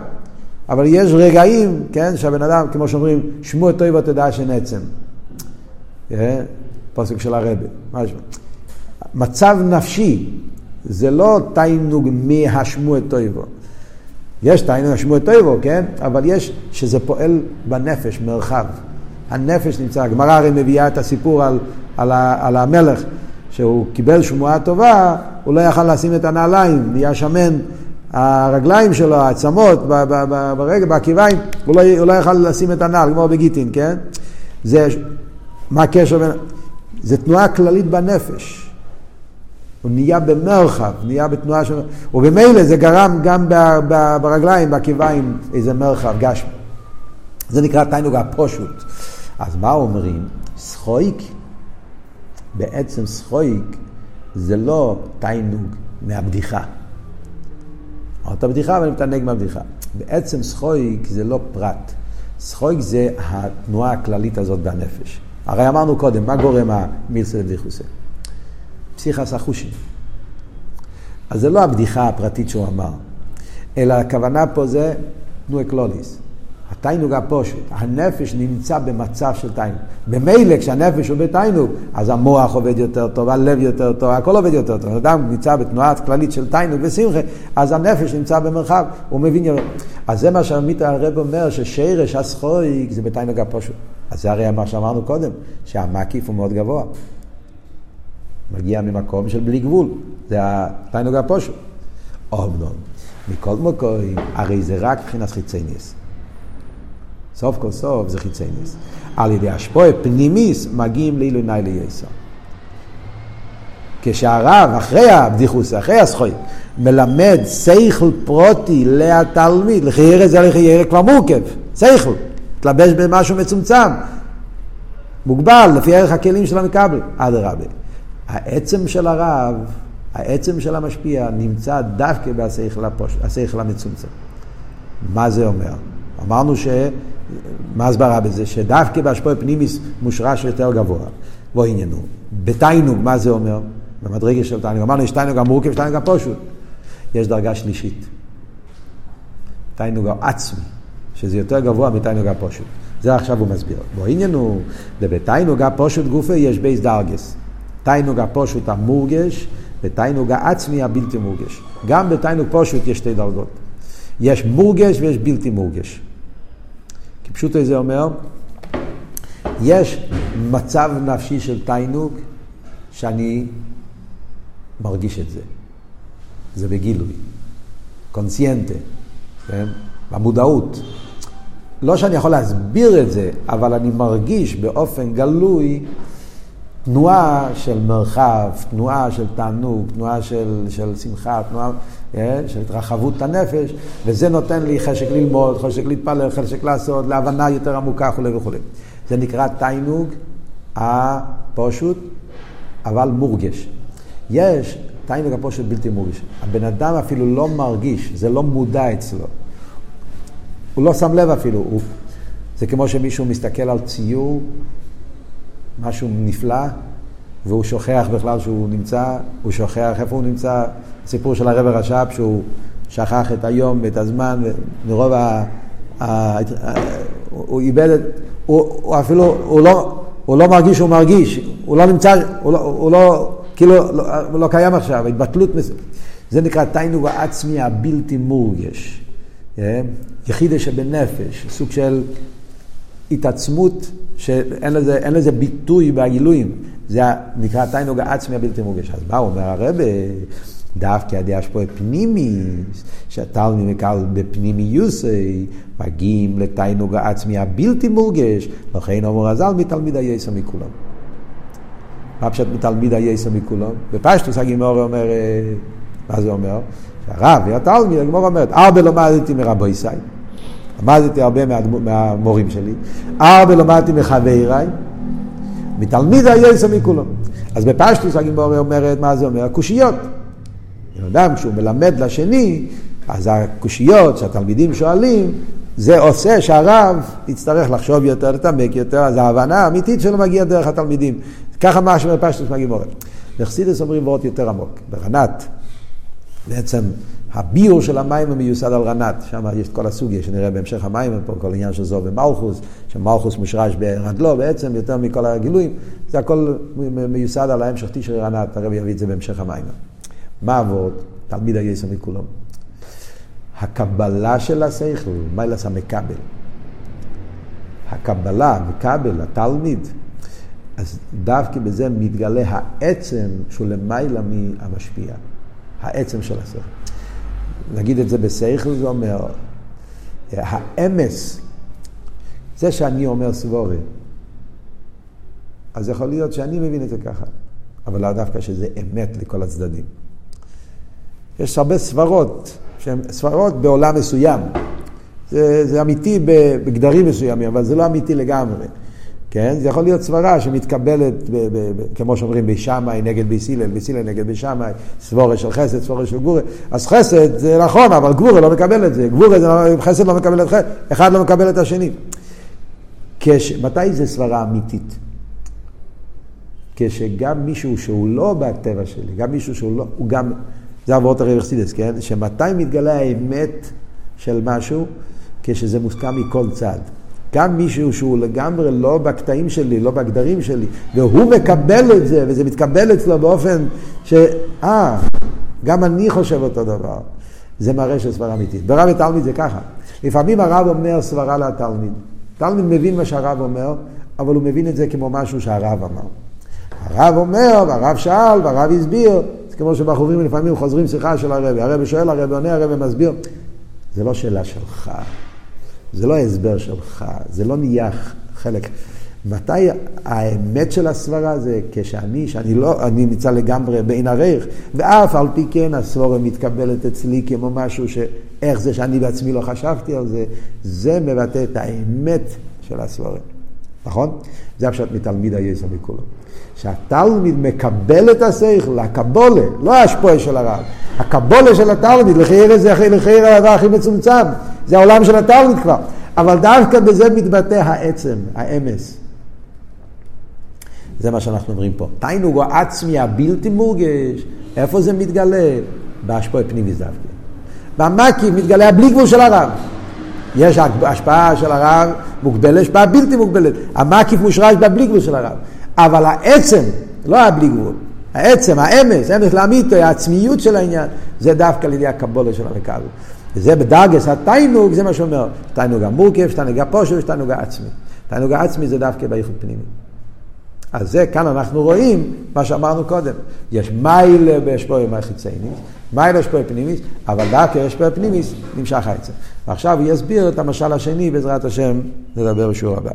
S1: אבל יש רגעים, כן, שהבן אדם, כמו שאומרים, שמוע טויבו תדע שנעצם. אה? פוסק של הרבי, משהו. מצב נפשי, זה לא תיינוג מהשמוע טויבו. יש תיינוג השמוע טויבו, כן? אבל יש שזה פועל בנפש, מרחב. הנפש נמצא, הגמרא הרי מביאה את הסיפור על, על, ה, על המלך, שהוא קיבל שמועה טובה, הוא לא יכל לשים את הנעליים, נהיה שמן, הרגליים שלו, העצמות, ברגל, בעקיביים, הוא לא, הוא לא יכל לשים את הנעל, כמו בגיטין, כן? זה, מה הקשר בין... זה תנועה כללית בנפש. הוא נהיה במרחב, נהיה בתנועה של... ובמילא זה גרם גם ברגליים, בעקיביים, איזה מרחב, גשם. זה נקרא תיינוג הפושוט. אז מה אומרים? סחויק, בעצם סחויק זה לא תיינוג מהבדיחה. אמרת בדיחה ואני מתענג מהבדיחה. בעצם סחויק זה לא פרט. שחוק זה התנועה הכללית הזאת בנפש. הרי אמרנו קודם, מה גורם המילסא דבדיחוסה? פסיכס החושים. אז זה לא הבדיחה הפרטית שהוא אמר, אלא הכוונה פה זה תנועה קלוליס. התיינוג הפושט, הנפש נמצא במצב של תיינוג. במילא כשהנפש הוא בתיינוג, אז המוח עובד יותר טוב, הלב יותר טוב, הכל עובד יותר טוב. אדם נמצא בתנועה כללית של תיינוג ושמחה, אז הנפש נמצא במרחב, הוא מבין יותר. אז זה מה שעמית הרב אומר, ששרש הסחויק זה בתיינוג הפושט. אז זה הרי מה שאמרנו קודם, שהמקיף הוא מאוד גבוה. מגיע ממקום של בלי גבול, זה התיינוג הפושט. אומנום, מכל מקום, הרי זה רק מבחינת חיצייניס. סוף כל סוף זה חיצייניס. על ידי השפועה פנימיס מגיעים לעילוני לייסר. כשהרב, אחרי הבדיחוס, אחרי הסחוי, מלמד שכל פרוטי לתלמיד, לחיירה זה לחיירה כבר מורכב, שכל, תלבש במשהו מצומצם, מוגבל, לפי ערך הכלים של המקבל, אדרבה. העצם של הרב, העצם של המשפיע, נמצא דווקא בשכל המצומצם. מה זה אומר? אמרנו ש... מה הסברה בזה? שדווקא בהשפעה פנימית מושרש יותר גבוה. בוא עניינו. בתענוג, מה זה אומר? במדרגה של תענוג. אמרנו, יש תענוג המורכב, יש תענוג הפשוט. יש דרגה שלישית. תענוג העצמי, שזה יותר גבוה מתענוג הפשוט. זה עכשיו הוא מסביר. בוא עניינו, ובתענוג הפשוט גופא יש בית דרגות. תענוג הפשוט המורגש, ותענוג העצמי הבלתי מורגש. גם בתענוג פשוט יש שתי דרגות. יש מורגש ויש בלתי מורגש. פשוטו זה אומר, יש מצב נפשי של תיינוג שאני מרגיש את זה. זה בגילוי, קונסיינטה, כן? במודעות. לא שאני יכול להסביר את זה, אבל אני מרגיש באופן גלוי תנועה של מרחב, תנועה של תענוג, תנועה של, של שמחה, תנועה של התרחבות הנפש, וזה נותן לי חשק ללמוד, חשק להתפלל, חשק לעשות, להבנה יותר עמוקה וכו' וכו'. זה נקרא תיינוג הפשוט, אבל מורגש. יש תיינוג הפשוט בלתי מורגש. הבן אדם אפילו לא מרגיש, זה לא מודע אצלו. הוא לא שם לב אפילו. הוא... זה כמו שמישהו מסתכל על ציור משהו נפלא, והוא שוכח בכלל שהוא נמצא, הוא שוכח איפה הוא נמצא. הסיפור של הרב הרש"פ שהוא שכח את היום ואת הזמן, מרוב ה... ה... הוא איבד את... הוא, הוא אפילו, הוא לא, הוא לא מרגיש שהוא מרגיש, הוא לא נמצא, הוא לא, הוא לא כאילו, לא, הוא לא קיים עכשיו, התבטלות מסוימת. זה נקרא תיינוג העצמי הבלתי מורגש. אה? יחידה שבנפש, סוג של התעצמות שאין לזה, לזה ביטוי בגילויים. זה נקרא תיינוג העצמי הבלתי מורגש. אז מה אומר הרב? דווקא עדי השפועה פנימיס, שהתלמיד מקל בפנימיוסי, מגיעים לתיינוג העצמי הבלתי מורגש, לכן אומר הזל מתלמיד היסר מכולם. מה פשוט מתלמיד היסר מכולם? בפשטוס הגימור אומר, מה זה אומר? שהרב והתלמיד, הגימור אומרת, ארבע למדתי מרבו ישראל. למדתי הרבה מהמורים שלי, הרבה למדתי מחבריי, מתלמיד היועץ מכולם. אז בפשטוס הגימורי אומרת, מה זה אומר? קושיות. אדם כשהוא מלמד לשני, אז הקושיות שהתלמידים שואלים, זה עושה שהרב יצטרך לחשוב יותר, לתעמק יותר, אז ההבנה האמיתית שלו מגיעה דרך התלמידים. ככה מה שאומר פשטוס מהגימורת. בחסידס אומרים וורט יותר עמוק. ברנת, בעצם הביור של המים הוא מיוסד על רנת, שם יש את כל הסוגיה שנראה בהמשך המים, פה כל עניין של זו ומלכוס, שמלכוס מושרש ברגלו בעצם, יותר מכל הגילויים, זה הכל מיוסד על ההמשך תשרי רנת, הרב יביא את זה בהמשך המים. מה עבוד? תלמיד היסר מכולם. הקבלה של השכל, מה לעשה מקבל? הקבלה, מקבל, התלמיד, אז דווקא בזה מתגלה העצם שהוא למעלה מהמשפיע, העצם של השכל. נגיד את זה בשכל, זה אומר, האמס, זה שאני אומר סבורי, אז יכול להיות שאני מבין את זה ככה, אבל לאו דווקא שזה אמת לכל הצדדים. יש הרבה סברות, שהן סברות בעולם מסוים. זה, זה אמיתי בגדרים מסוימים, אבל זה לא אמיתי לגמרי. כן? זה יכול להיות סברה שמתקבלת, ב, ב, ב, כמו שאומרים, בשמאי נגד ביסילל, ביסילל נגד בשמאי, סבורה של חסד, סבורה של גבורה. אז חסד זה נכון, אבל גבורה לא מקבל את זה. גבורה זה לא, חסד לא מקבל את חסד, אחד לא מקבל את השני. כש... מתי זה סברה אמיתית? כשגם מישהו שהוא לא בטבע שלי, גם מישהו שהוא לא, הוא גם, זה עבורת הרי אכסידס, כן? שמתי מתגלה האמת של משהו? כשזה מוסכם מכל צד. גם מישהו שהוא לגמרי לא בקטעים שלי, לא בגדרים שלי, והוא מקבל את זה, וזה מתקבל אצלו באופן ש... אה, גם אני חושב אותו דבר. זה מראה של סברה אמיתית. ברב ותלמיד זה ככה. לפעמים הרב אומר סברה לתלמיד. תלמיד מבין מה שהרב אומר, אבל הוא מבין את זה כמו משהו שהרב אמר. הרב אומר, והרב שאל, והרב הסביר. זה כמו שבחורים לפעמים חוזרים שיחה של הרב. הרב שואל, הרב עונה, הרב מסביר. זה לא שאלה שלך. זה לא הסבר שלך, זה לא נהיה חלק. מתי האמת של הסברה זה כשאני, שאני לא, אני נמצא לגמרי בין הרייך, ואף על פי כן הסבורה מתקבלת אצלי כמו משהו שאיך זה שאני בעצמי לא חשבתי על זה, זה מבטא את האמת של הסבורה, נכון? זה הפשט מתלמיד היסר מכולו. שהתלמיד מקבל את השכל, הקבולה, לא ההשפועה של הרב, הקבולה של התלמיד, לחייר זה לחייר הדבר הכי מצומצם, זה העולם של התלמיד כבר, אבל דווקא בזה מתבטא העצם, האמס. זה מה שאנחנו אומרים פה. תיינוג העצמי הבלתי מורגש, איפה זה מתגלה? בהשפועה פנימית דווקא. במקי מתגלה הבלי גבול של הרב. יש השפעה של הרב מוגבלת, השפעה בלתי מוגבלת. המקיף מושרש בבלי גבול של הרב. אבל העצם, לא הבלי גבול, העצם, האמס, האמס לאמיתו, העצמיות של העניין, זה דווקא על ידי הקבולה של המקבל. וזה בדרגס התיינוג, זה מה שאומר, תיינוג המורכב, תיינוג הפושר, תיינוג העצמי. תיינוג העצמי זה דווקא בייחוד פנימי. אז זה, כאן אנחנו רואים מה שאמרנו קודם. יש מיילה באשפוי חיצייניס, מיילה באשפוי פנימיס, אבל דווקא אשפוי פנימיס נמשך העצם. ועכשיו הוא יסביר את המשל השני, בעזרת השם, נדבר בשיעור הבא.